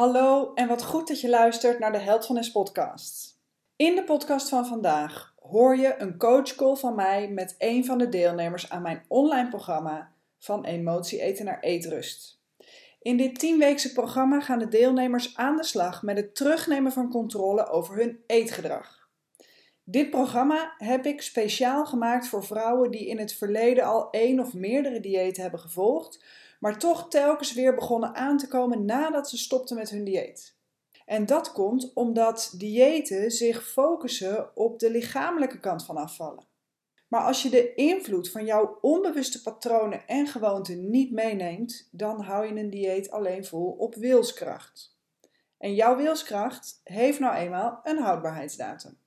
Hallo en wat goed dat je luistert naar de Held van Es podcast. In de podcast van vandaag hoor je een coachcall van mij met een van de deelnemers aan mijn online programma Van Emotie Eten naar Eetrust. In dit tienweekse programma gaan de deelnemers aan de slag met het terugnemen van controle over hun eetgedrag. Dit programma heb ik speciaal gemaakt voor vrouwen die in het verleden al één of meerdere diëten hebben gevolgd, maar toch telkens weer begonnen aan te komen nadat ze stopten met hun dieet. En dat komt omdat diëten zich focussen op de lichamelijke kant van afvallen. Maar als je de invloed van jouw onbewuste patronen en gewoonten niet meeneemt, dan hou je een dieet alleen vol op wilskracht. En jouw wilskracht heeft nou eenmaal een houdbaarheidsdatum.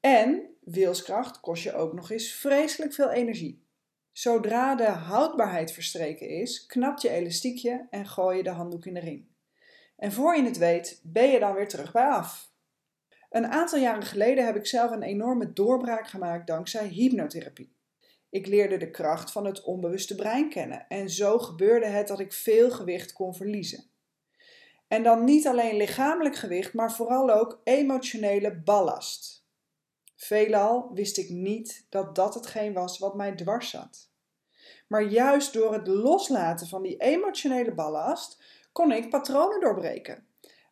En wilskracht kost je ook nog eens vreselijk veel energie. Zodra de houdbaarheid verstreken is, knapt je elastiekje en gooi je de handdoek in de ring. En voor je het weet, ben je dan weer terug bij af. Een aantal jaren geleden heb ik zelf een enorme doorbraak gemaakt dankzij hypnotherapie. Ik leerde de kracht van het onbewuste brein kennen en zo gebeurde het dat ik veel gewicht kon verliezen. En dan niet alleen lichamelijk gewicht, maar vooral ook emotionele ballast. Veelal wist ik niet dat dat hetgeen was wat mij dwars zat. Maar juist door het loslaten van die emotionele ballast kon ik patronen doorbreken.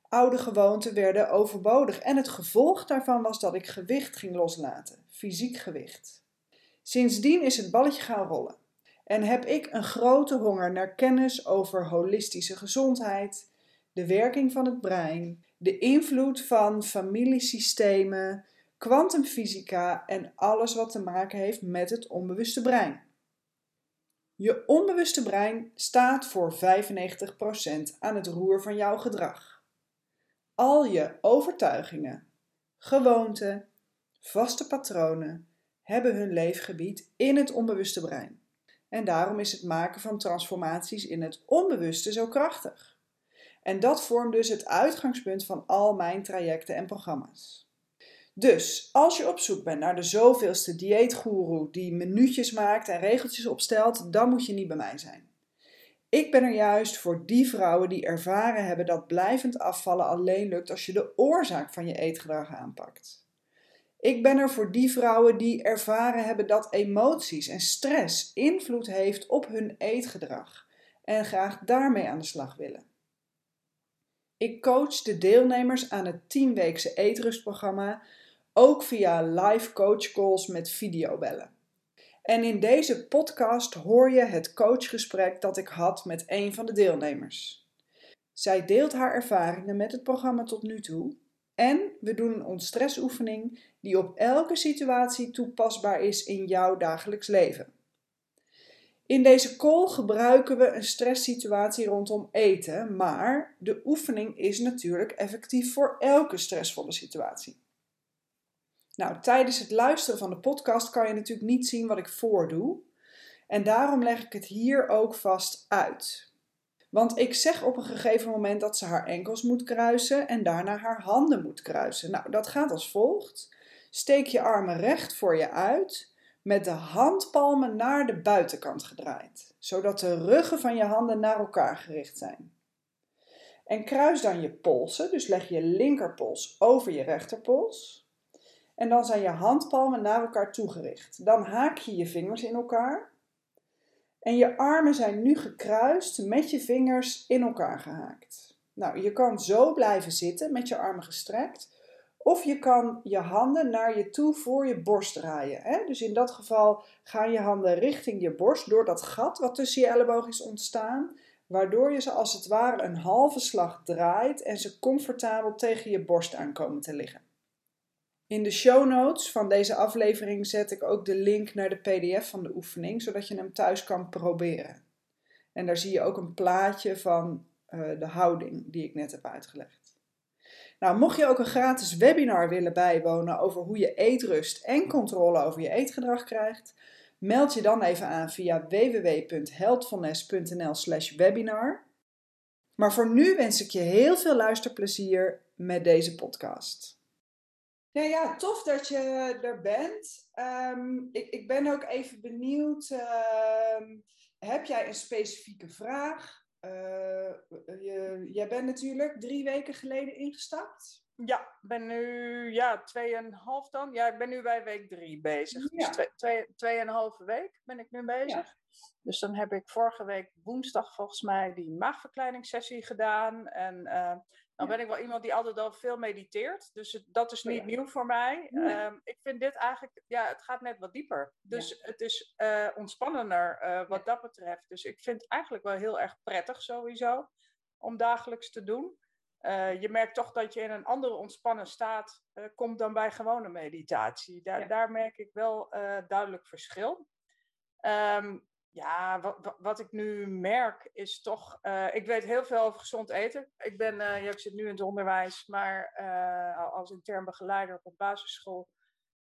Oude gewoonten werden overbodig en het gevolg daarvan was dat ik gewicht ging loslaten, fysiek gewicht. Sindsdien is het balletje gaan rollen en heb ik een grote honger naar kennis over holistische gezondheid, de werking van het brein, de invloed van familiesystemen, kwantumfysica en alles wat te maken heeft met het onbewuste brein. Je onbewuste brein staat voor 95% aan het roer van jouw gedrag. Al je overtuigingen, gewoonten, vaste patronen hebben hun leefgebied in het onbewuste brein. En daarom is het maken van transformaties in het onbewuste zo krachtig. En dat vormt dus het uitgangspunt van al mijn trajecten en programma's. Dus als je op zoek bent naar de zoveelste dieetgoeroe die minuutjes maakt en regeltjes opstelt, dan moet je niet bij mij zijn. Ik ben er juist voor die vrouwen die ervaren hebben dat blijvend afvallen alleen lukt als je de oorzaak van je eetgedrag aanpakt. Ik ben er voor die vrouwen die ervaren hebben dat emoties en stress invloed heeft op hun eetgedrag en graag daarmee aan de slag willen. Ik coach de deelnemers aan het 10-weekse eetrustprogramma ook via live coach calls met videobellen. En in deze podcast hoor je het coachgesprek dat ik had met een van de deelnemers. Zij deelt haar ervaringen met het programma tot nu toe en we doen een ontstressoefening die op elke situatie toepasbaar is in jouw dagelijks leven. In deze call gebruiken we een stresssituatie rondom eten, maar de oefening is natuurlijk effectief voor elke stressvolle situatie. Nou, tijdens het luisteren van de podcast kan je natuurlijk niet zien wat ik voordoe. En daarom leg ik het hier ook vast uit. Want ik zeg op een gegeven moment dat ze haar enkels moet kruisen en daarna haar handen moet kruisen. Nou, dat gaat als volgt. Steek je armen recht voor je uit, met de handpalmen naar de buitenkant gedraaid, zodat de ruggen van je handen naar elkaar gericht zijn. En kruis dan je polsen, dus leg je linkerpols over je rechterpols. En dan zijn je handpalmen naar elkaar toegericht. Dan haak je je vingers in elkaar. En je armen zijn nu gekruist met je vingers in elkaar gehaakt. Nou, je kan zo blijven zitten met je armen gestrekt. Of je kan je handen naar je toe voor je borst draaien. Hè? Dus in dat geval gaan je handen richting je borst door dat gat wat tussen je elleboog is ontstaan. Waardoor je ze als het ware een halve slag draait en ze comfortabel tegen je borst aankomen te liggen. In de show notes van deze aflevering zet ik ook de link naar de PDF van de oefening, zodat je hem thuis kan proberen. En daar zie je ook een plaatje van uh, de houding die ik net heb uitgelegd. Nou, mocht je ook een gratis webinar willen bijwonen over hoe je eetrust en controle over je eetgedrag krijgt, meld je dan even aan via www.healthfulness.nl/webinar. Maar voor nu wens ik je heel veel luisterplezier met deze podcast. Ja, ja, tof dat je er bent. Ehm, ik, ik ben ook even benieuwd. Ehm, heb jij een specifieke vraag uh, je, jij bent natuurlijk drie weken geleden ingestapt. Ja, ik ben nu, ja, tweeënhalf dan. Ja, ik ben nu bij week drie bezig. Dus twee, twee, tweeënhalve week ben ik nu bezig. Dus dan heb ik vorige week woensdag volgens mij die maagverkleiningssessie gedaan. En uh, dan ben ik wel iemand die altijd al veel mediteert. Dus dat is niet nieuw voor mij. Um, ik vind dit eigenlijk, ja, het gaat net wat dieper. Dus het is uh, ontspannender uh, wat dat betreft. Dus ik vind het eigenlijk wel heel erg prettig sowieso om dagelijks te doen. Uh, je merkt toch dat je in een andere ontspannen staat komt dan bij gewone meditatie. Daar, daar merk ik wel duidelijk verschil. Um, ja, wat, wat, ik nu merk is toch. ik weet heel veel over gezond eten. Ik, ben, ja, ik zit nu in het onderwijs, maar als intern begeleider op een basisschool.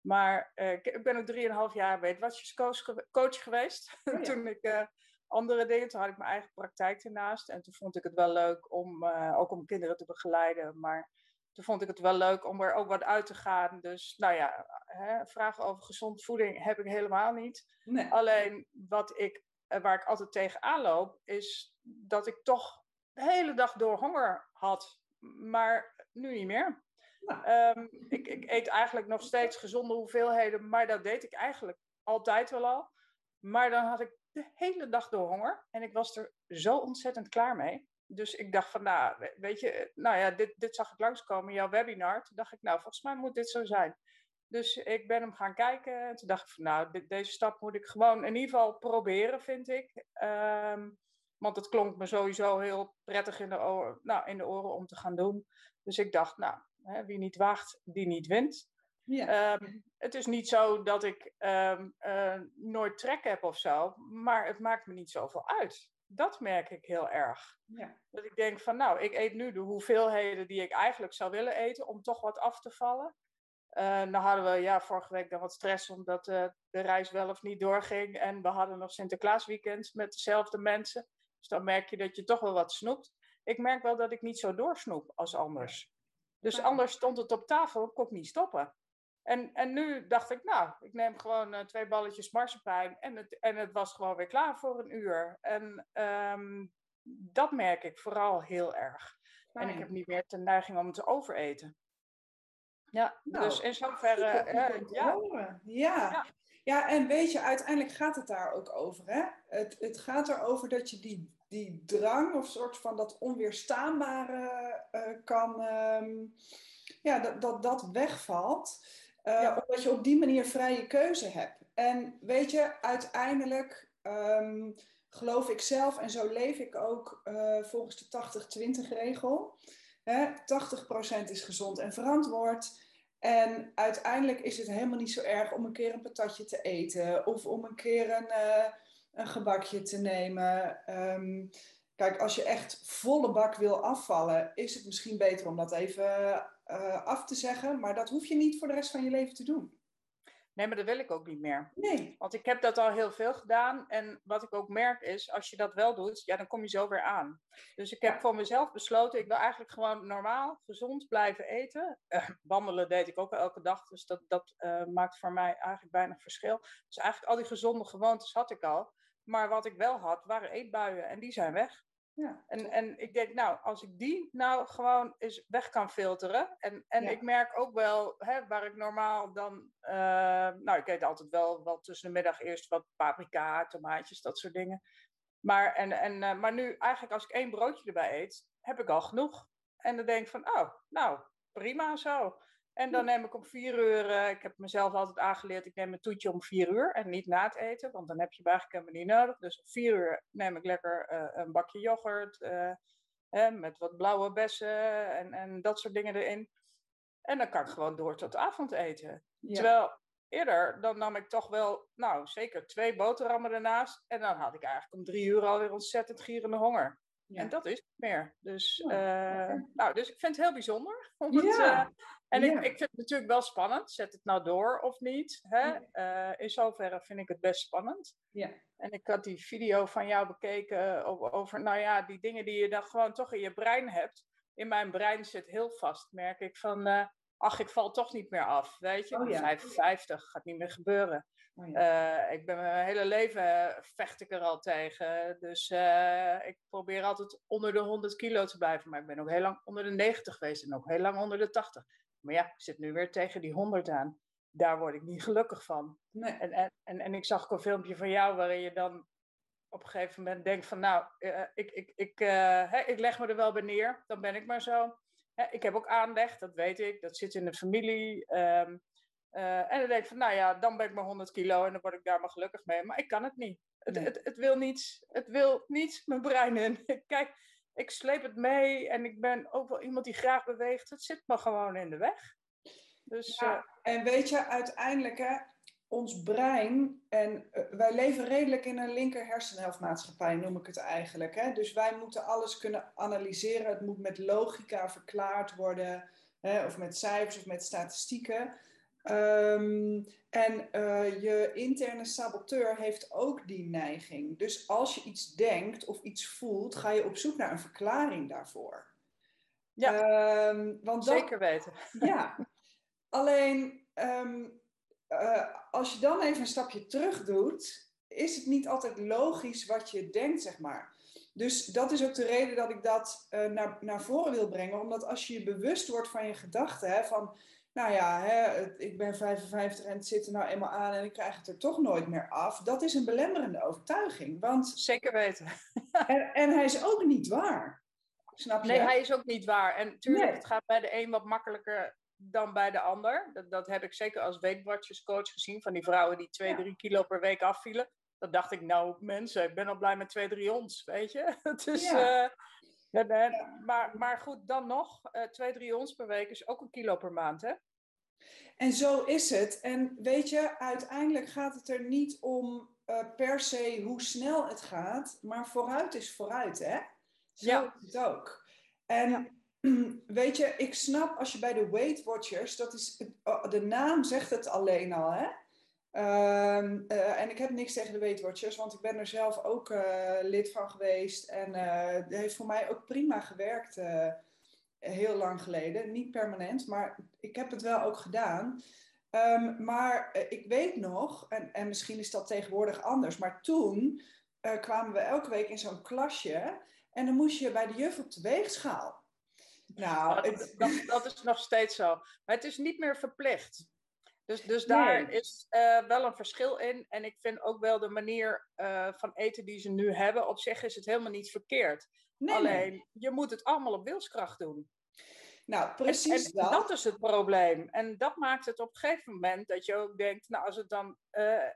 Maar ik, ik, ben ook 3,5 jaar weetwatcherscoach coach geweest. Oh, ja. Toen ik andere dingen. Toen had ik mijn eigen praktijk ernaast. En toen vond ik het wel leuk om uh, ook om kinderen te begeleiden. Maar toen vond ik het wel leuk om er ook wat uit te gaan. Dus nou ja, hè, vragen over gezond voeding heb ik helemaal niet. Nee. Alleen wat ik, eh, waar ik altijd tegenaan loop, is dat ik toch de hele dag door honger had. Maar nu niet meer. Nou. Um, ik, ik eet eigenlijk nog steeds gezonde hoeveelheden, maar dat deed ik eigenlijk altijd wel al. Maar dan had ik de hele dag door honger. En ik was er zo ontzettend klaar mee. Dus ik dacht van, nou, weet je, nou ja, dit, dit zag ik langskomen in jouw webinar. Toen dacht ik, nou, volgens mij moet dit zo zijn. Dus ik ben hem gaan kijken. En toen dacht ik van, nou, dit, deze stap moet ik gewoon in ieder geval proberen, vind ik. Um, want het klonk me sowieso heel prettig in de, oren, nou, in de oren om te gaan doen. Dus ik dacht, nou, hè, wie niet waagt, die niet wint. Ja. Um, het is niet zo dat ik um, uh, nooit trek heb of zo, maar het maakt me niet zoveel uit. Dat merk ik heel erg. Ja. Dat ik denk van, nou, ik eet nu de hoeveelheden die ik eigenlijk zou willen eten om toch wat af te vallen. Uh, dan hadden we ja, vorige week dan wat stress omdat uh, de reis wel of niet doorging. En we hadden nog Sinterklaasweekend met dezelfde mensen. Dus dan merk je dat je toch wel wat snoept. Ik merk wel dat ik niet zo doorsnoep als anders. Dus anders stond het op tafel, kon ik niet stoppen. En, en nu dacht ik, nou, ik neem gewoon uh, twee balletjes marsepein en het, en het was gewoon weer klaar voor een uur. En um, dat merk ik vooral heel erg. En ik heb niet meer de neiging om te overeten. Ja, nou, dus in zoverre. Uh, ja. ja. Ja. ja, en weet je, uiteindelijk gaat het daar ook over. Hè? Het, het gaat erover dat je die, die drang of soort van dat onweerstaanbare uh, kan. Um, ja, dat, dat dat wegvalt. Uh, ja. Omdat je op die manier vrije keuze hebt. En weet je, uiteindelijk um, geloof ik zelf, en zo leef ik ook uh, volgens de 80-20 regel. Hè, 80% is gezond en verantwoord. En uiteindelijk is het helemaal niet zo erg om een keer een patatje te eten. Of om een keer een, uh, een gebakje te nemen. Um, kijk, als je echt volle bak wil afvallen, is het misschien beter om dat even uh, af te zeggen. Maar dat hoef je niet voor de rest van je leven te doen. Nee, maar dat wil ik ook niet meer. Nee. Want ik heb dat al heel veel gedaan. En wat ik ook merk is, als je dat wel doet, ja, dan kom je zo weer aan. Dus ik heb ja. voor mezelf besloten, ik wil eigenlijk gewoon normaal, gezond blijven eten. Uh, wandelen deed ik ook elke dag, dus dat, dat uh, maakt voor mij eigenlijk weinig verschil. Dus eigenlijk al die gezonde gewoontes had ik al. Maar wat ik wel had, waren eetbuien en die zijn weg. Ja. En, en ik denk, nou, als ik die nou gewoon eens weg kan filteren. En, en ja. ik merk ook wel, hè, waar ik normaal dan. Uh, nou, ik eet altijd wel, wel tussen de middag eerst wat paprika, tomaatjes, dat soort dingen. Maar, en, en, uh, maar nu, eigenlijk als ik één broodje erbij eet, heb ik al genoeg. En dan denk ik van, oh, nou, prima zo. En dan neem ik om vier uur, uh, ik heb mezelf altijd aangeleerd, ik neem een toetje om vier uur en niet na het eten, want dan heb je eigenlijk helemaal niet nodig. Dus om vier uur neem ik lekker uh, een bakje yoghurt uh, met wat blauwe bessen en, en dat soort dingen erin. En dan kan ik gewoon door tot avondeten. Ja. Terwijl eerder, dan nam ik toch wel, nou zeker twee boterhammen ernaast. En dan had ik eigenlijk om drie uur alweer ontzettend gierende honger. Ja. En dat is het meer. Dus, ja, uh, nou, dus ik vind het heel bijzonder. Om het, ja. uh, en ik, ik vind het natuurlijk wel spannend. Zet het nou door of niet? Hè? Uh, in zoverre vind ik het best spannend. Ja. En ik had die video van jou bekeken over, nou ja, die dingen die je dan gewoon toch in je brein hebt. In mijn brein zit heel vast, merk ik, van ach, ik val toch niet meer af, weet je. Oh, ja. 55, gaat niet meer gebeuren. Oh, ja. Uh, ik ben mijn hele leven vecht ik er al tegen. Dus uh, ik probeer altijd onder de 100 kilo te blijven. Maar ik ben ook heel lang onder de 90 geweest en ook heel lang onder de 80. Maar ja, ik zit nu weer tegen die 100 aan. Daar word ik niet gelukkig van. Nee. En, en, en, en ik zag ook een filmpje van jou waarin je dan op een gegeven moment denkt van nou, uh, ik, ik, ik, hè, ik leg me er wel bij neer. Dan ben ik maar zo. Hè, ik heb ook aanleg, dat weet ik. Dat zit in de familie. Um, uh, en dan denk ik van, nou ja, dan ben ik maar 100 kilo en dan word ik daar maar gelukkig mee. Maar ik kan het niet. Het, Nee. het, het wil niet. Het wil niet mijn brein in. Kijk, ik sleep het mee en ik ben ook wel iemand die graag beweegt. Het zit me gewoon in de weg. Dus Ja, eh, en weet je, uiteindelijk, hè, ons brein, en eh, wij leven redelijk in een linker hersenhelftmaatschappij, noem ik het eigenlijk. Hè? Dus wij moeten alles kunnen analyseren. Het moet met logica verklaard worden, hè, of met cijfers of met statistieken. Ehm, en eh, je interne saboteur heeft ook die neiging. Dus als je iets denkt of iets voelt, ga je op zoek naar een verklaring daarvoor. Ja, Ehm, want dat, zeker weten. ja, alleen ehm, eh, als je dan even een stapje terug doet, is het niet altijd logisch wat je denkt, zeg maar. Dus dat is ook de reden dat ik dat eh, naar, naar voren wil brengen. Omdat als je je bewust wordt van je gedachten, hè, van, nou ja, hè, ik ben 55 en het zit er nou eenmaal aan en ik krijg het er toch nooit meer af. Dat is een belemmerende overtuiging. Want, Zeker weten. en, en hij is ook niet waar. Snap je? Nee, hij is ook niet waar. En tuurlijk, Nee. het gaat bij de een wat makkelijker dan bij de ander. Dat, dat heb ik zeker als Weight Watchers coach gezien. Van die vrouwen die 2, Ja. 3 kilo per week afvielen. Dan dacht ik, nou mensen, ik ben al blij met 2, 3 ons, weet je. Het is, Ja. eh, en- maar, maar goed, dan nog, eh 2, 3 ons per week is ook een kilo per maand, hè? En zo is het. En weet je, uiteindelijk gaat het er niet om eh, per se hoe snel het gaat, maar vooruit is vooruit, hè? Zo Ja. is het ook. En weet je, ik snap als je bij de Weight Watchers, dat is, oh, de naam zegt het alleen al, hè? Ehm, eh, en ik heb niks tegen de Weight Watchers, want ik ben er zelf ook eh, lid van geweest. En eh, het heeft voor mij ook prima gewerkt, heel lang geleden. Niet permanent, maar ik heb het wel ook gedaan. Ehm, maar ik weet nog, en, en misschien is dat tegenwoordig anders, maar toen kwamen we elke week in zo'n klasje en dan moest je bij de juf op de weegschaal. Nou, dat, het, dat, dat is nog steeds zo. Maar het is niet meer verplicht. Dus, dus daar Nee. is eh, wel een verschil in. En ik vind ook wel de manier eh, van eten die ze nu hebben. Op zich is het helemaal niet verkeerd. nee, Alleen, nee. je moet het allemaal op wilskracht doen. Nou, precies en dat. dat is het probleem. En dat maakt het op een gegeven moment dat je ook denkt, nou als het dan eh,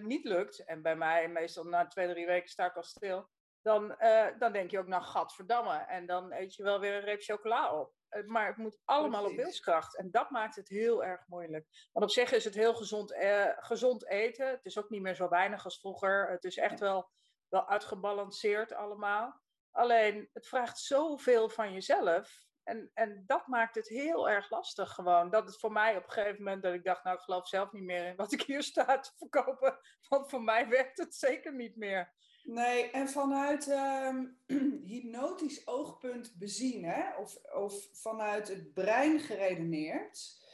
niet lukt, en bij mij meestal na twee, drie weken sta ik al stil, dan, dan denk je ook, nou gadverdamme. En dan eet je wel weer een reep chocola op. Eh, Maar het moet allemaal op wilskracht. En dat maakt het heel erg moeilijk. Want op zich is het heel gezond, eh, gezond eten. Het is ook niet meer zo weinig als vroeger. Het is echt wel, wel uitgebalanceerd allemaal. Alleen, het vraagt zoveel van jezelf. En, en dat maakt het heel erg lastig gewoon. Dat het voor mij op een gegeven moment dat ik dacht, nou ik geloof zelf niet meer in wat ik hier sta te verkopen. Want voor mij werkt het zeker niet meer. Nee, en vanuit ehm, hypnotisch oogpunt bezien, hè, of, of vanuit het brein geredeneerd,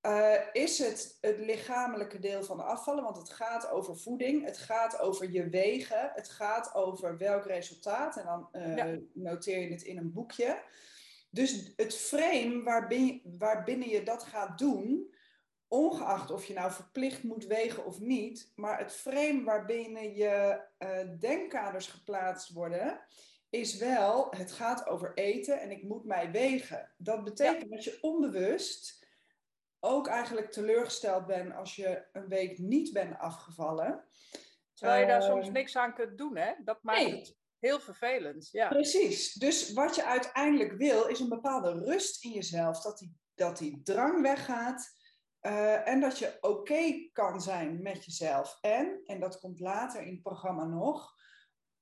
eh, is het het lichamelijke deel van afvallen, want het gaat over voeding, het gaat over je wegen, het gaat over welk resultaat, en dan eh, Ja. noteer je het in een boekje. Dus het frame waarbinnen, waarbinnen je dat gaat doen, ongeacht of je nou verplicht moet wegen of niet, maar het frame waarbinnen je eh, denkkaders geplaatst worden, is wel, het gaat over eten en ik moet mij wegen. Dat betekent dat je onbewust ook eigenlijk teleurgesteld bent als je een week niet bent afgevallen. Terwijl je daar Ehm, soms niks aan kunt doen, hè? Dat maakt nee. het heel vervelend. Ja. Precies. Dus wat je uiteindelijk wil, is een bepaalde rust in jezelf. Dat die, dat die drang weggaat. Eh, en dat je oké kan zijn met jezelf. En, en dat komt later in het programma nog,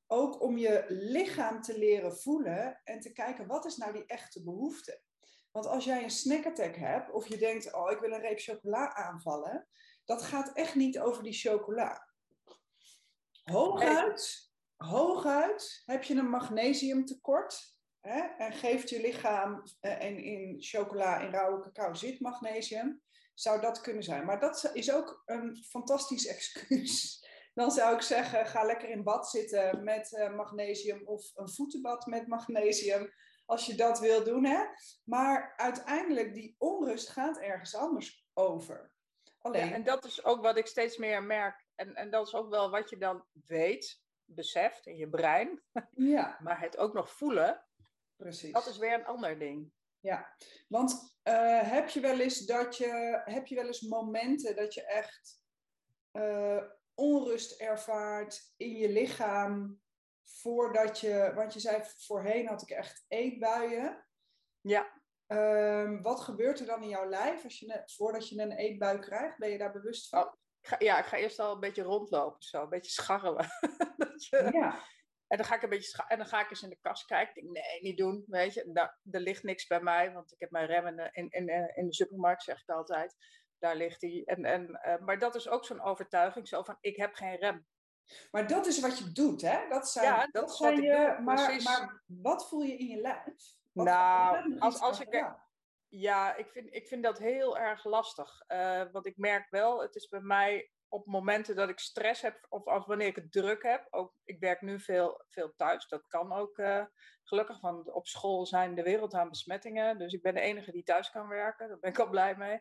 ook om je lichaam te leren voelen en te kijken wat is nou die echte behoefte. Want als jij een snackattack hebt of je denkt, oh ik wil een reep chocola aanvallen, dat gaat echt niet over die chocola. Hooguit, hooguit heb je een magnesiumtekort hè, en geeft je lichaam, uh, en in chocola, in rauwe cacao zit magnesium, zou dat kunnen zijn. Maar dat is ook een fantastisch excuus. Dan zou ik zeggen, ga lekker in bad zitten met uh, magnesium of een voetenbad met magnesium, als je dat wil doen. Hè? Maar uiteindelijk, die onrust gaat ergens anders over. Alleen... Ja, en dat is ook wat ik steeds meer merk. En, en dat is ook wel wat je dan weet, beseft in je brein. Ja. maar het ook nog voelen, Precies. dat is weer een ander ding. Ja, want uh, heb je wel eens dat je, heb je wel eens momenten dat je echt uh, onrust ervaart in je lichaam voordat je, want je zei voorheen had ik echt eetbuien. Ja. Um, wat gebeurt er dan in jouw lijf als je, voordat je een eetbui krijgt? Ben je daar bewust van? Oh, ik ga, ja, ik ga eerst al een beetje rondlopen, zo, een beetje scharrelen. dat je, ja. En dan ga ik een beetje en dan ga ik eens in de kast kijken. Ik denk, nee, niet doen. Weet je, daar, er ligt niks bij mij, want ik heb mijn rem in, in, in, in de supermarkt, zeg ik altijd. Daar ligt hij. En, en, uh, maar dat is ook zo'n overtuiging, zo van ik heb geen rem. Maar dat is wat je doet, hè? Dat zijn, ja, dat, dat zijn je, maar, maar, wat voel je in je lijf? Wat nou, als, als ik. Ja, ik vind, ik vind dat heel erg lastig. Uh, want ik merk wel, het is bij mij op momenten dat ik stress heb of als wanneer ik het druk heb. Ook, ik werk nu veel, veel thuis, dat kan ook uh, gelukkig, want op school zijn de wereld aan besmettingen. Dus ik ben de enige die thuis kan werken, daar ben ik al blij mee.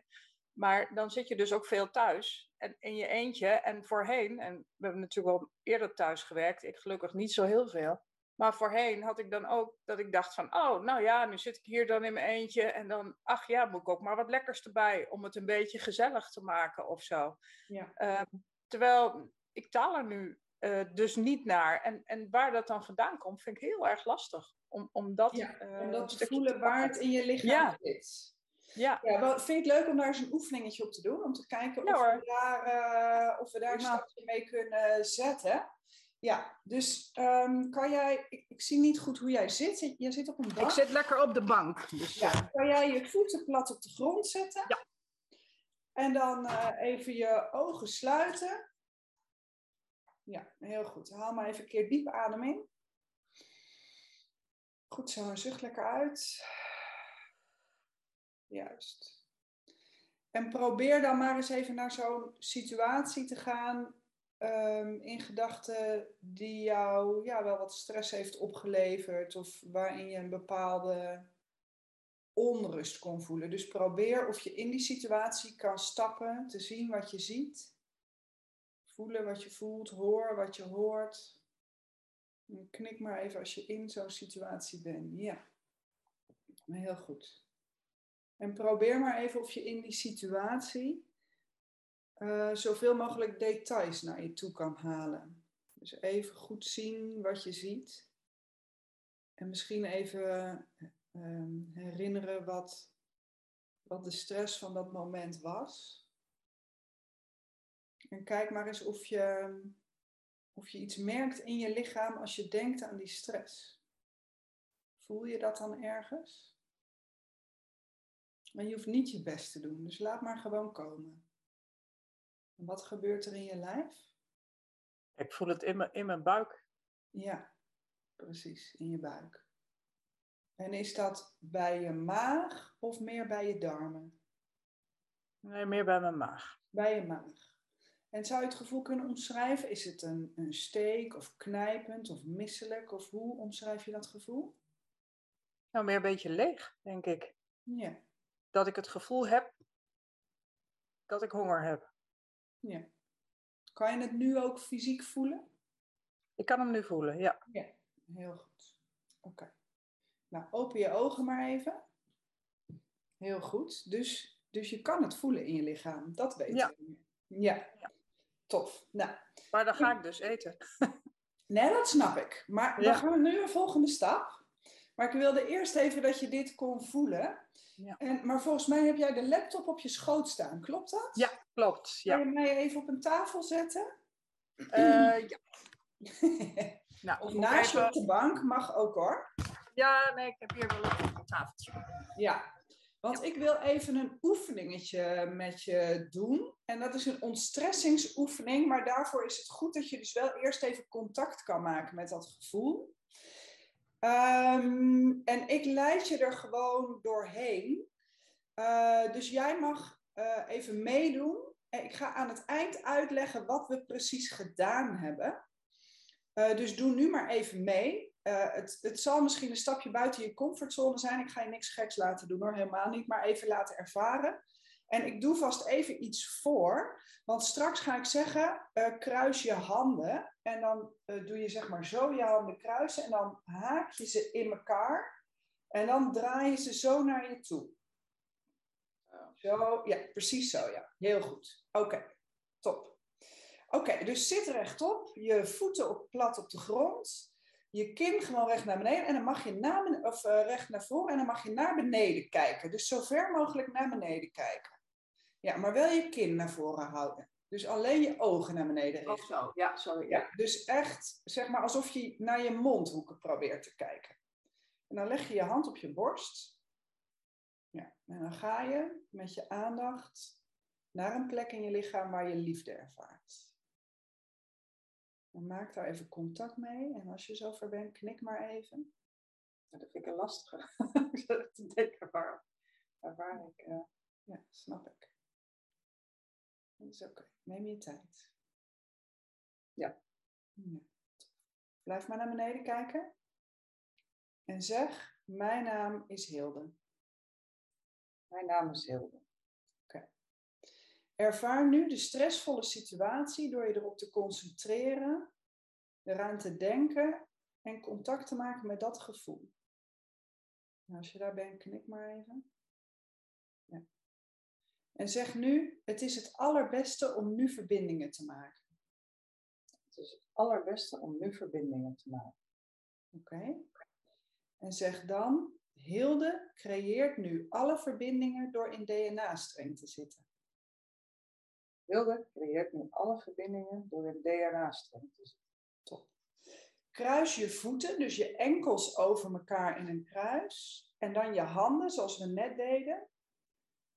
Maar dan zit je dus ook veel thuis en in je eentje. En voorheen, en we hebben natuurlijk wel eerder thuis gewerkt, ik gelukkig niet zo heel veel. Maar voorheen had ik dan ook dat ik dacht van, oh, nou ja, nu zit ik hier dan in mijn eentje. En dan, ach ja, moet ik ook maar wat lekkers erbij om het een beetje gezellig te maken of zo. Ja. Uh, terwijl ik taal er nu uh, dus niet naar. En, en waar dat dan vandaan komt, vind ik heel erg lastig. Om, om dat, ja, om dat te voelen waar het in je lichaam ja. zit. Ja. ja wel, vind je het leuk om daar eens een oefeningetje op te doen? Om te kijken of, we daar, uh, of we daar een stapje mee kunnen zetten. Ja, dus um, kan jij, ik, ik, zie niet goed hoe jij zit. Je zit op een bank. Ik zit lekker op de bank. Dus, ja, uh... kan jij je voeten plat op de grond zetten? Ja. En dan uh, even je ogen sluiten. Ja, heel goed. Haal maar even een keer diep adem in. Goed zo, zucht lekker uit. Juist. En probeer dan maar eens even naar zo'n situatie te gaan um, in gedachten die jou ja, wel wat stress heeft opgeleverd of waarin je een bepaalde onrust kon voelen. Dus probeer of je in die situatie kan stappen, te zien wat je ziet, voelen wat je voelt, hoor wat je hoort. knik maar even als je in zo'n situatie bent. Ja, heel goed. En probeer maar even of je in die situatie uh, zoveel mogelijk details naar je toe kan halen. Dus even goed zien wat je ziet. En misschien even uh, herinneren wat, wat de stress van dat moment was. En kijk maar eens of je, of je iets merkt in je lichaam als je denkt aan die stress. Voel je dat dan ergens? Maar je hoeft niet je best te doen, dus laat maar gewoon komen. Wat gebeurt er in je lijf? Ik voel het in mijn, in mijn buik. Ja, precies, in je buik. En is dat bij je maag of meer bij je darmen? Nee, meer bij mijn maag. Bij je maag. En zou je het gevoel kunnen omschrijven? Is het een, een steek of knijpend of misselijk? Of hoe omschrijf je dat gevoel? Nou, meer een beetje leeg, denk ik. Ja. Dat ik het gevoel heb dat ik honger heb. Ja. Kan je het nu ook fysiek voelen? Ik kan hem nu voelen, ja. Ja, heel goed. Oké. Nou, open je ogen maar even. Heel goed. Dus, dus je kan het voelen in je lichaam. Dat weet ja. je. Ja. ja. Tof. Nou. Maar dan ga ik dus eten. nee, dat snap ik. Maar dan gaan we nu een volgende stap. Maar ik wilde eerst even dat je dit kon voelen. Ja. En, maar volgens mij heb jij de laptop op je schoot staan, klopt dat? Ja, klopt. Ja. Kan je mij even op een tafel zetten? Uh, ja. nou, of naast je op de bank, mag ook hoor. Ja, nee, ik heb hier wel een tafeltje. Ja, want ik wil even een oefeningetje met je doen. En dat is een ontstressingsoefening, maar daarvoor is het goed dat je dus wel eerst even contact kan maken met dat gevoel. Ehm, en ik leid je er gewoon doorheen. Uh, dus jij mag uh, even meedoen. Ik ga aan het eind uitleggen wat we precies gedaan hebben. Uh, dus doe nu maar even mee. het, het zal misschien een stapje buiten je comfortzone zijn. Ik ga je niks geks laten doen hoor, helemaal niet. Maar even laten ervaren. En ik doe vast even iets voor, want straks ga ik zeggen, uh, kruis je handen. En dan uh, doe je zeg maar zo je handen kruisen en dan haak je ze in elkaar. En dan draai je ze zo naar je toe. Zo, ja, precies zo, ja. Heel goed. Oké, top. Oké, dus zit rechtop, je voeten op, plat op de grond, je kin gewoon recht naar beneden en dan mag je naar, of, uh, recht naar voren en dan mag je naar beneden kijken. Dus zo ver mogelijk naar beneden kijken. Ja, maar wel je kin naar voren houden. Dus alleen je ogen naar beneden richten. zo, ja, sorry. Ja, dus echt, zeg maar, alsof je naar je mondhoeken probeert te kijken. En dan leg je je hand op je borst. Ja, en dan ga je met je aandacht naar een plek in je lichaam waar je liefde ervaart. Dan maak daar even contact mee. En als je zover bent, knik maar even. dat vind ik een lastige. ik zit te denken waar, waar ik... Uh... Ja, snap ik. Dat is oké. Neem je tijd. Ja. Blijf maar naar beneden kijken. En zeg, mijn naam is Hilde. Mijn naam is Hilde. Oké. Ervaar nu de stressvolle situatie door je erop te concentreren, eraan te denken en contact te maken met dat gevoel. Nou, als je daar bent, knik maar even. En zeg nu, het is het allerbeste om nu verbindingen te maken. Het is het allerbeste om nu verbindingen te maken. Oké. En zeg dan, Hilde creëert nu alle verbindingen door in DNA-streng te zitten. Hilde creëert nu alle verbindingen door in DNA-streng te zitten. Top. Kruis je voeten, dus je enkels over elkaar in een kruis. En dan je handen, zoals we net deden,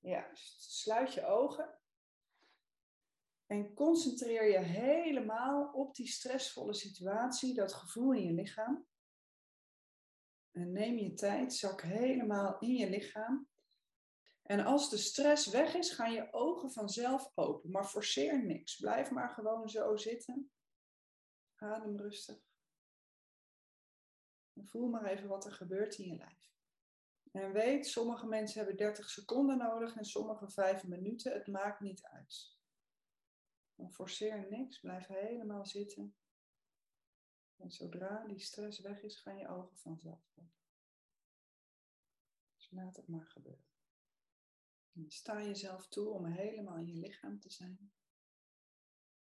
Juist. Sluit je ogen. En concentreer je helemaal op die stressvolle situatie, dat gevoel in je lichaam. En neem je tijd, zak helemaal in je lichaam. En als de stress weg is, gaan je ogen vanzelf open. Maar forceer niks. Blijf maar gewoon zo zitten. Adem rustig. En voel maar even wat er gebeurt in je lijf. En weet, sommige mensen hebben 30 seconden nodig en sommige 5 minuten. Het maakt niet uit. Dan forceer niks, blijf helemaal zitten. En zodra die stress weg is, gaan je ogen vanzelf open. Dus laat het maar gebeuren. En sta jezelf toe om helemaal in je lichaam te zijn.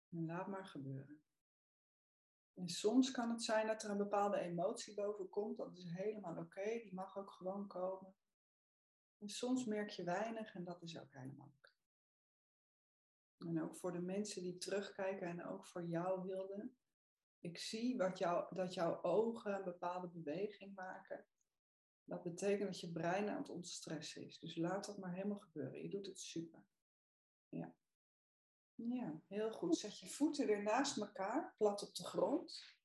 En laat maar gebeuren. En soms kan het zijn dat er een bepaalde emotie boven komt. Dat is helemaal oké, die mag ook gewoon komen. En soms merk je weinig en dat is ook helemaal oké. En ook voor de mensen die terugkijken en ook voor jou wilden. Ik zie wat jou, dat jouw ogen een bepaalde beweging maken. Dat betekent dat je brein aan het ontstressen is. Dus laat dat maar helemaal gebeuren. Je doet het super. Ja. Ja, heel goed. Zet je voeten weer naast elkaar, plat op de grond.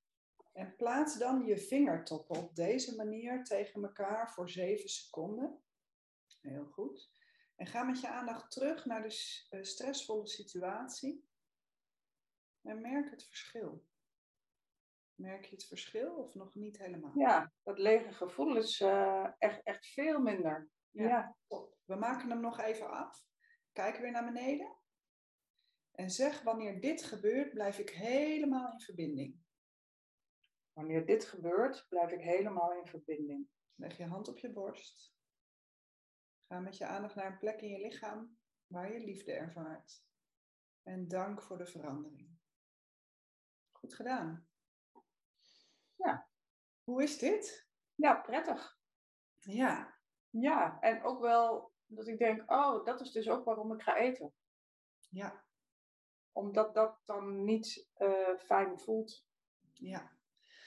En plaats dan je vingertoppen op deze manier tegen elkaar voor 7 seconden. Heel goed. En ga met je aandacht terug naar de eh, stressvolle situatie. En merk het verschil. Merk je het verschil of nog niet helemaal? Ja, dat lege gevoel is uh, echt, echt veel minder. Ja, ja, top. We maken hem nog even af. Kijken weer naar beneden. En zeg, wanneer dit gebeurt, blijf ik helemaal in verbinding. Wanneer dit gebeurt, blijf ik helemaal in verbinding. Leg je hand op je borst. Ga met je aandacht naar een plek in je lichaam waar je liefde ervaart. En dank voor de verandering. Goed gedaan. Ja. Hoe is dit? Ja, prettig. Ja. Ja, en ook wel dat ik denk, oh, dat is dus ook waarom ik ga eten. Ja omdat dat dan niet uh, fijn voelt. Ja.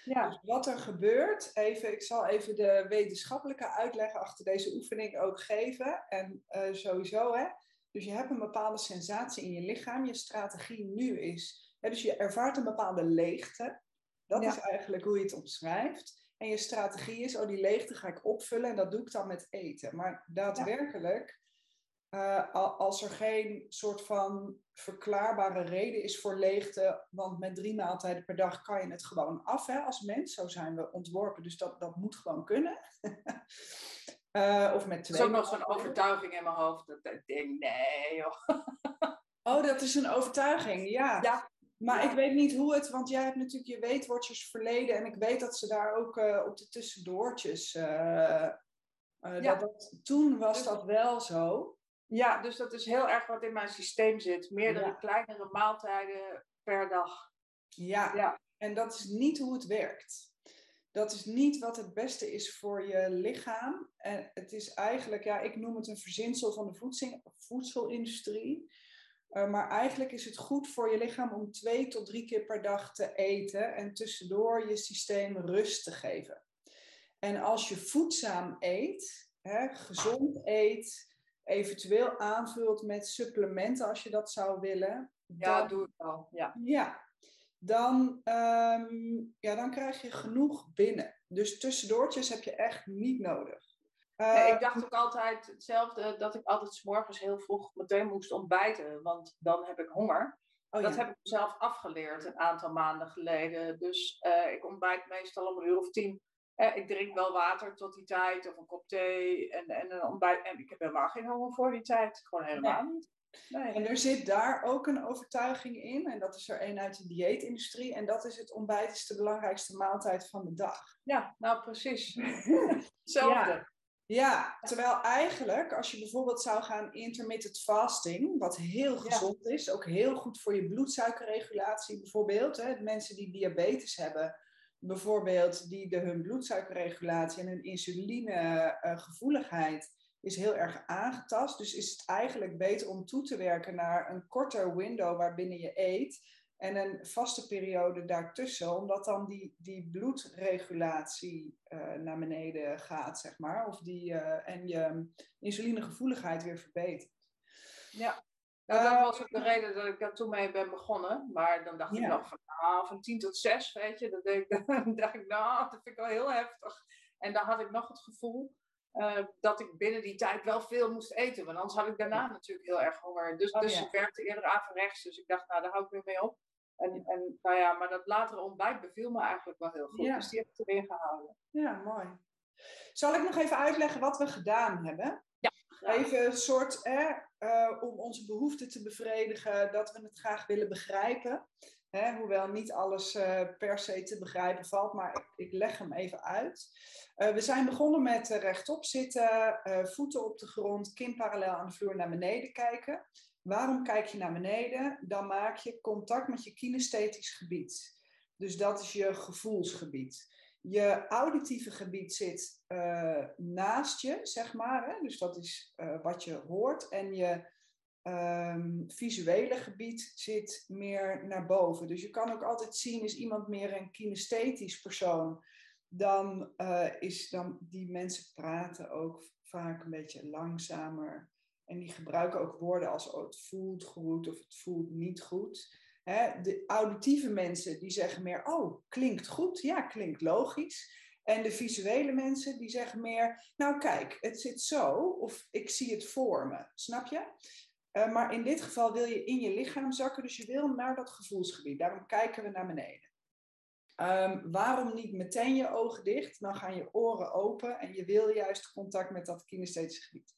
ja. Dus wat er gebeurt, even, ik zal even de wetenschappelijke uitleg achter deze oefening ook geven. En uh, sowieso, hè. Dus je hebt een bepaalde sensatie in je lichaam. Je strategie nu is, hè, dus je ervaart een bepaalde leegte. Dat is eigenlijk hoe je het omschrijft. En je strategie is, oh die leegte ga ik opvullen en dat doe ik dan met eten. Maar daadwerkelijk, uh, als er geen soort van verklaarbare reden is voor leegte, want met drie maaltijden per dag kan je het gewoon af hè, als mens. Zo zijn we ontworpen, dus dat, dat moet gewoon kunnen. uh, of met twee. Ook nog zo'n overtuiging in mijn hoofd. Dat ik denk, nee joh. oh, dat is een overtuiging, ja. Ja, maar ik weet niet hoe het, want jij hebt natuurlijk je weetwoordjes verleden en ik weet dat ze daar ook uh, op de tussendoortjes. Ja. dat, dat, toen was dus, dat wel zo. Ja, dus dat is heel erg wat in mijn systeem zit. Meerdere ja. kleinere maaltijden per dag. Ja. ja, en dat is niet hoe het werkt. Dat is niet wat het beste is voor je lichaam. En het is eigenlijk, ja, ik noem het een verzinsel van de voedselindustrie. Uh, maar eigenlijk is het goed voor je lichaam om twee tot drie keer per dag te eten en tussendoor je systeem rust te geven. En als je voedzaam eet, hè, gezond eet, eventueel aanvult met supplementen als je dat zou willen. Ja, dan, doe ik al. Ja, ja dan, um, ja, dan krijg je genoeg binnen. Dus tussendoortjes heb je echt niet nodig. Uh, nee, ik dacht ook altijd hetzelfde, dat ik altijd s morgens heel vroeg meteen moest ontbijten, want dan heb ik honger. Oh, dat ja. heb ik mezelf afgeleerd een aantal maanden geleden. Dus uh, ik ontbijt meestal om een uur of tien. Uh, ik drink wel water tot die tijd, of een kop thee en, en een ontbijt. En ik heb helemaal geen honger voor die tijd. Gewoon helemaal nee. niet. Nee. En er zit daar ook een overtuiging in, en dat is er een uit de dieetindustrie, en dat is het ontbijt is de belangrijkste maaltijd van de dag. Ja, nou precies. Hetzelfde. Ja. Ja, terwijl eigenlijk als je bijvoorbeeld zou gaan intermittent fasting, wat heel gezond ja. is, ook heel goed voor je bloedsuikerregulatie bijvoorbeeld. Hè, mensen die diabetes hebben, bijvoorbeeld, die de, hun bloedsuikerregulatie en hun insulinegevoeligheid uh, is heel erg aangetast. Dus is het eigenlijk beter om toe te werken naar een korter window waarbinnen je eet en een vaste periode daartussen, omdat dan die, die bloedregulatie uh, naar beneden gaat, zeg maar. Of die, uh, en je insulinegevoeligheid weer verbetert. Ja, nou, dat was ook de reden dat ik daar toen mee ben begonnen. Maar dan dacht ja. ik nog van, nou, van 10 tot 6, weet je. Dan dacht ik, dan dacht ik, nou, dat vind ik wel heel heftig. En dan had ik nog het gevoel uh, dat ik binnen die tijd wel veel moest eten. Want anders had ik daarna natuurlijk heel erg honger. Dus, oh, dus ja. ik werkte eerder averechts. Dus ik dacht, nou, daar hou ik weer mee op. En, en nou ja, maar dat latere ontbijt beviel me eigenlijk wel heel goed. Ja. Dus die heb ik erin gehouden. Ja, mooi. Zal ik nog even uitleggen wat we gedaan hebben? Ja. Even een soort, eh, uh, om onze behoeften te bevredigen, dat we het graag willen begrijpen. Hè, hoewel niet alles uh, per se te begrijpen valt, maar ik, ik leg hem even uit. Uh, we zijn begonnen met rechtop zitten, voeten op de grond, kin parallel aan de vloer naar beneden kijken. Waarom kijk je naar beneden? Dan maak je contact met je kinesthetisch gebied. Dus dat is je gevoelsgebied. Je auditieve gebied zit uh, naast je, zeg maar. Hè? Dus dat is uh, wat je hoort. En je um, visuele gebied zit meer naar boven. Dus je kan ook altijd zien, is iemand meer een kinesthetisch persoon? Dan, uh, is dan die mensen praten ook vaak een beetje langzamer en die gebruiken ook woorden als oh, het voelt goed of het voelt niet goed. de auditieve mensen die zeggen meer, oh, klinkt goed, ja, klinkt logisch. En de visuele mensen die zeggen meer, nou kijk, het zit zo of ik zie het voor me, snap je? Uh, maar in dit geval wil je in je lichaam zakken, dus je wil naar dat gevoelsgebied. Daarom kijken we naar beneden. Um, waarom niet meteen je ogen dicht? Dan gaan je oren open en je wil juist contact met dat kinesthetische gebied.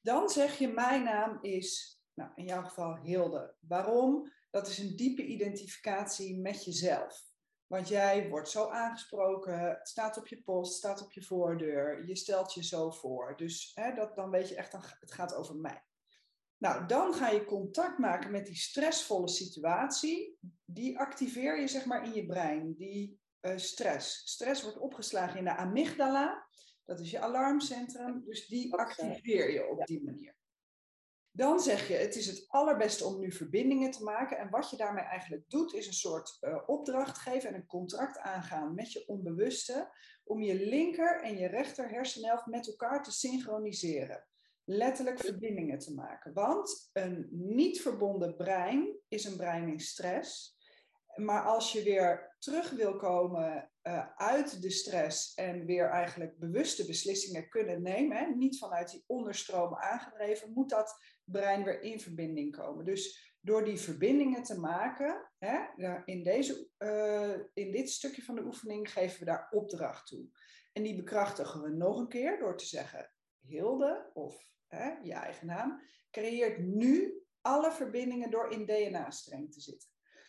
Dan zeg je, mijn naam is, nou, in jouw geval Hilde. Waarom? Dat is een diepe identificatie met jezelf. Want jij wordt zo aangesproken, het staat op je post, staat op je voordeur, je stelt je zo voor. Dus hè, dat, dan weet je echt, het gaat over mij. Nou, dan ga je contact maken met die stressvolle situatie. Die activeer je zeg maar in je brein, die uh, stress. Stress wordt opgeslagen in de amygdala. Dat is je alarmcentrum, dus die activeer je op die manier. Dan zeg je, het is het allerbeste om nu verbindingen te maken. En wat je daarmee eigenlijk doet, is een soort uh, opdracht geven en een contract aangaan met je onbewuste. Om je linker en je rechter hersenhelft met elkaar te synchroniseren. Letterlijk verbindingen te maken. Want een niet verbonden brein is een brein in stress. Maar als je weer terug wil komen uh, uit de stress en weer eigenlijk bewuste beslissingen kunnen nemen, niet vanuit die onderstromen aangedreven, moet dat brein weer in verbinding komen. Dus door die verbindingen te maken, hè, in, deze, uh, in dit stukje van de oefening geven we daar opdracht toe. En die bekrachtigen we nog een keer door te zeggen, Hilde of je eigen naam, creëert nu alle verbindingen door in DNA-streng te zitten.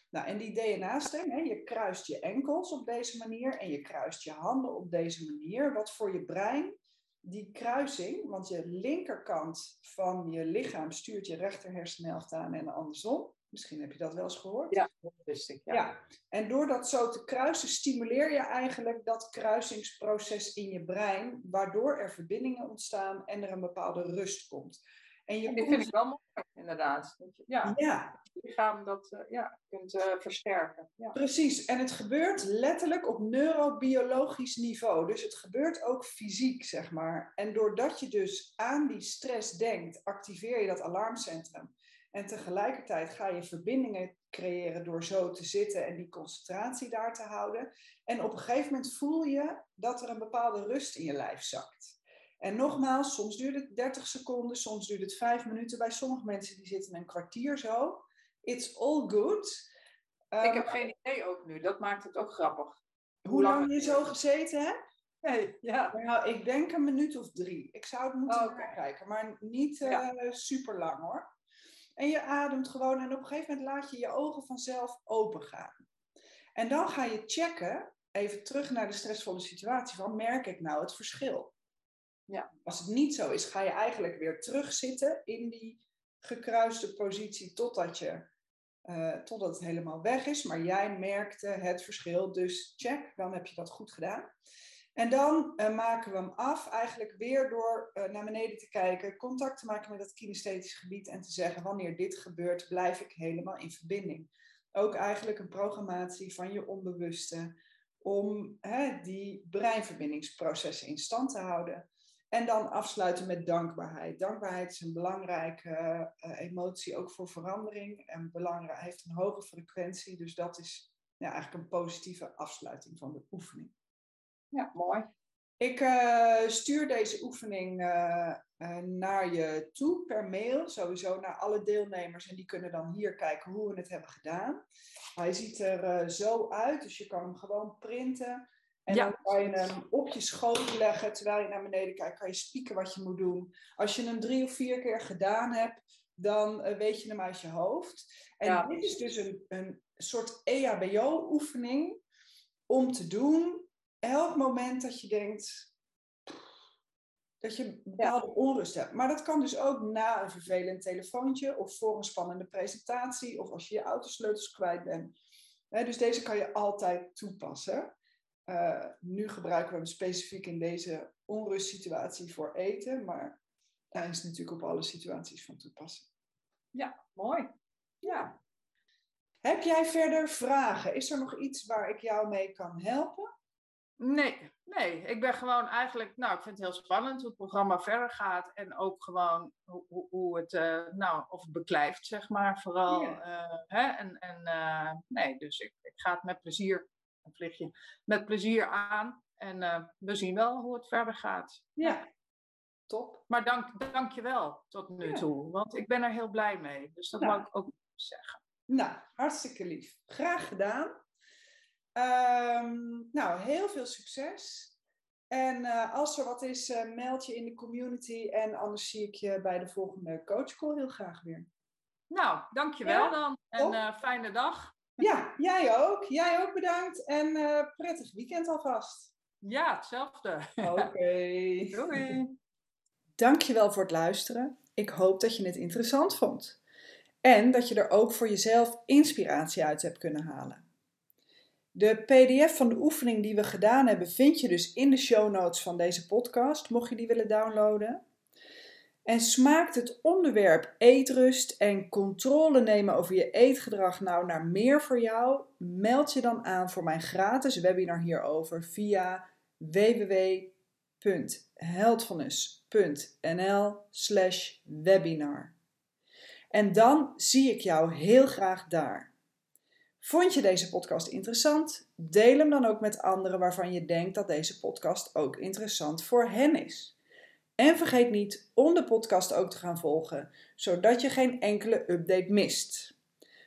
Nou, en die DNA-streng, je kruist je enkels op deze manier en je kruist je handen op deze manier, wat voor je brein die kruising, want je linkerkant van je lichaam stuurt je rechter hersenhelft aan en andersom. Misschien heb je dat wel eens gehoord. Ja, dat wist ik. Ja. ja. En door dat zo te kruisen, stimuleer je eigenlijk dat kruisingsproces in je brein, waardoor er verbindingen ontstaan en er een bepaalde rust komt. En je vind ik wel mooi, inderdaad. ja, ja. het lichaam dat uh, ja, kunt uh, versterken. Ja. Precies, en het gebeurt letterlijk op neurobiologisch niveau. Dus het gebeurt ook fysiek, zeg maar. En doordat je dus aan die stress denkt, activeer je dat alarmcentrum. En tegelijkertijd ga je verbindingen creëren door zo te zitten en die concentratie daar te houden. En op een gegeven moment voel je dat er een bepaalde rust in je lijf zakt. En nogmaals, soms duurt het 30 seconden, soms duurt het 5 minuten. Bij sommige mensen die zitten een kwartier zo. It's all good. Ik heb ehm, geen idee ook nu, dat maakt het ook grappig. Hoe, lang, je zo gezeten hebt? Nee, ja. Nou, ik denk een minuut of drie. Ik zou het moeten oh, kijken, maar niet uh, super lang hoor. En je ademt gewoon en op een gegeven moment laat je je ogen vanzelf open gaan. En dan ga je checken, even terug naar de stressvolle situatie, van merk ik nou het verschil? Ja. Als het niet zo is, ga je eigenlijk weer terugzitten in die gekruiste positie totdat, je, uh, totdat het helemaal weg is. Maar jij merkte het verschil, dus check, dan heb je dat goed gedaan. En dan uh, maken we hem af, eigenlijk weer door uh, naar beneden te kijken, contact te maken met het kinesthetisch gebied en te zeggen: wanneer dit gebeurt, blijf ik helemaal in verbinding. Ook eigenlijk een programmatie van je onbewuste om hè, die breinverbindingsprocessen in stand te houden. En dan afsluiten met dankbaarheid. Dankbaarheid is een belangrijke uh, emotie, ook voor verandering. En belangrijk, heeft een hoge frequentie, dus dat is eigenlijk een positieve afsluiting van de oefening. Ja, mooi. Ik uh, stuur deze oefening uh, naar je toe per mail, sowieso naar alle deelnemers. En die kunnen dan hier kijken hoe we het hebben gedaan. Hij ziet er zo uit, dus je kan hem gewoon printen. En dan kan je hem op je schoot leggen terwijl je naar beneden kijkt. Kan je spieken wat je moet doen. Als je hem drie of vier keer gedaan hebt, dan weet je hem uit je hoofd. En dit is dus een, een soort EHBO-oefening om te doen elk moment dat je denkt dat je een bepaalde onrust hebt. Maar dat kan dus ook na een vervelend telefoontje of voor een spannende presentatie of als je je autosleutels kwijt bent. dus deze kan je altijd toepassen. Uh, nu gebruiken we hem specifiek in deze onrustsituatie voor eten, maar hij is natuurlijk op alle situaties van toepassing. Ja, mooi. Ja. Heb jij verder vragen? Is er nog iets waar ik jou mee kan helpen? Nee, nee. Ik ben gewoon eigenlijk, nou, ik vind het heel spannend hoe het programma verder gaat. En ook gewoon hoe, hoe het, uh, nou, of het beklijft, zeg maar, vooral. Uh, hè? En, en nee, dus ik, ik ga het met plezier je met plezier aan. En we zien wel hoe het verder gaat. Ja, top. Maar dank, dank je wel tot nu toe, want ik ben er heel blij mee. Dus dat nou. mag ik ook zeggen. Nou, hartstikke lief. Graag gedaan. Um, nou, heel veel succes. En uh, als er wat is, uh, meld je in de community. En anders zie ik je bij de volgende coachcall heel graag weer. Nou, dankjewel ja, dan. En uh, fijne dag. Ja, jij ook. Jij ook bedankt en prettig weekend alvast. Ja, hetzelfde. Oké. Okay. Doei. Dankjewel voor het luisteren. Ik hoop dat je het interessant vond. En dat je er ook voor jezelf inspiratie uit hebt kunnen halen. De PDF van de oefening die we gedaan hebben vind je dus in de show notes van deze podcast, mocht je die willen downloaden. En smaakt het onderwerp eetrust en controle nemen over je eetgedrag nou naar meer voor jou? Meld je dan aan voor mijn gratis webinar hierover via www.heldvonness.nl/webinar. En dan zie ik jou heel graag daar. Vond je deze podcast interessant? Deel hem dan ook met anderen waarvan je denkt dat deze podcast ook interessant voor hen is. En vergeet niet om de podcast ook te gaan volgen, zodat je geen enkele update mist.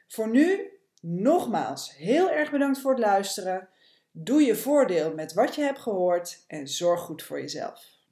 Voor nu, nogmaals, heel erg bedankt voor het luisteren. Doe je voordeel met wat je hebt gehoord en zorg goed voor jezelf.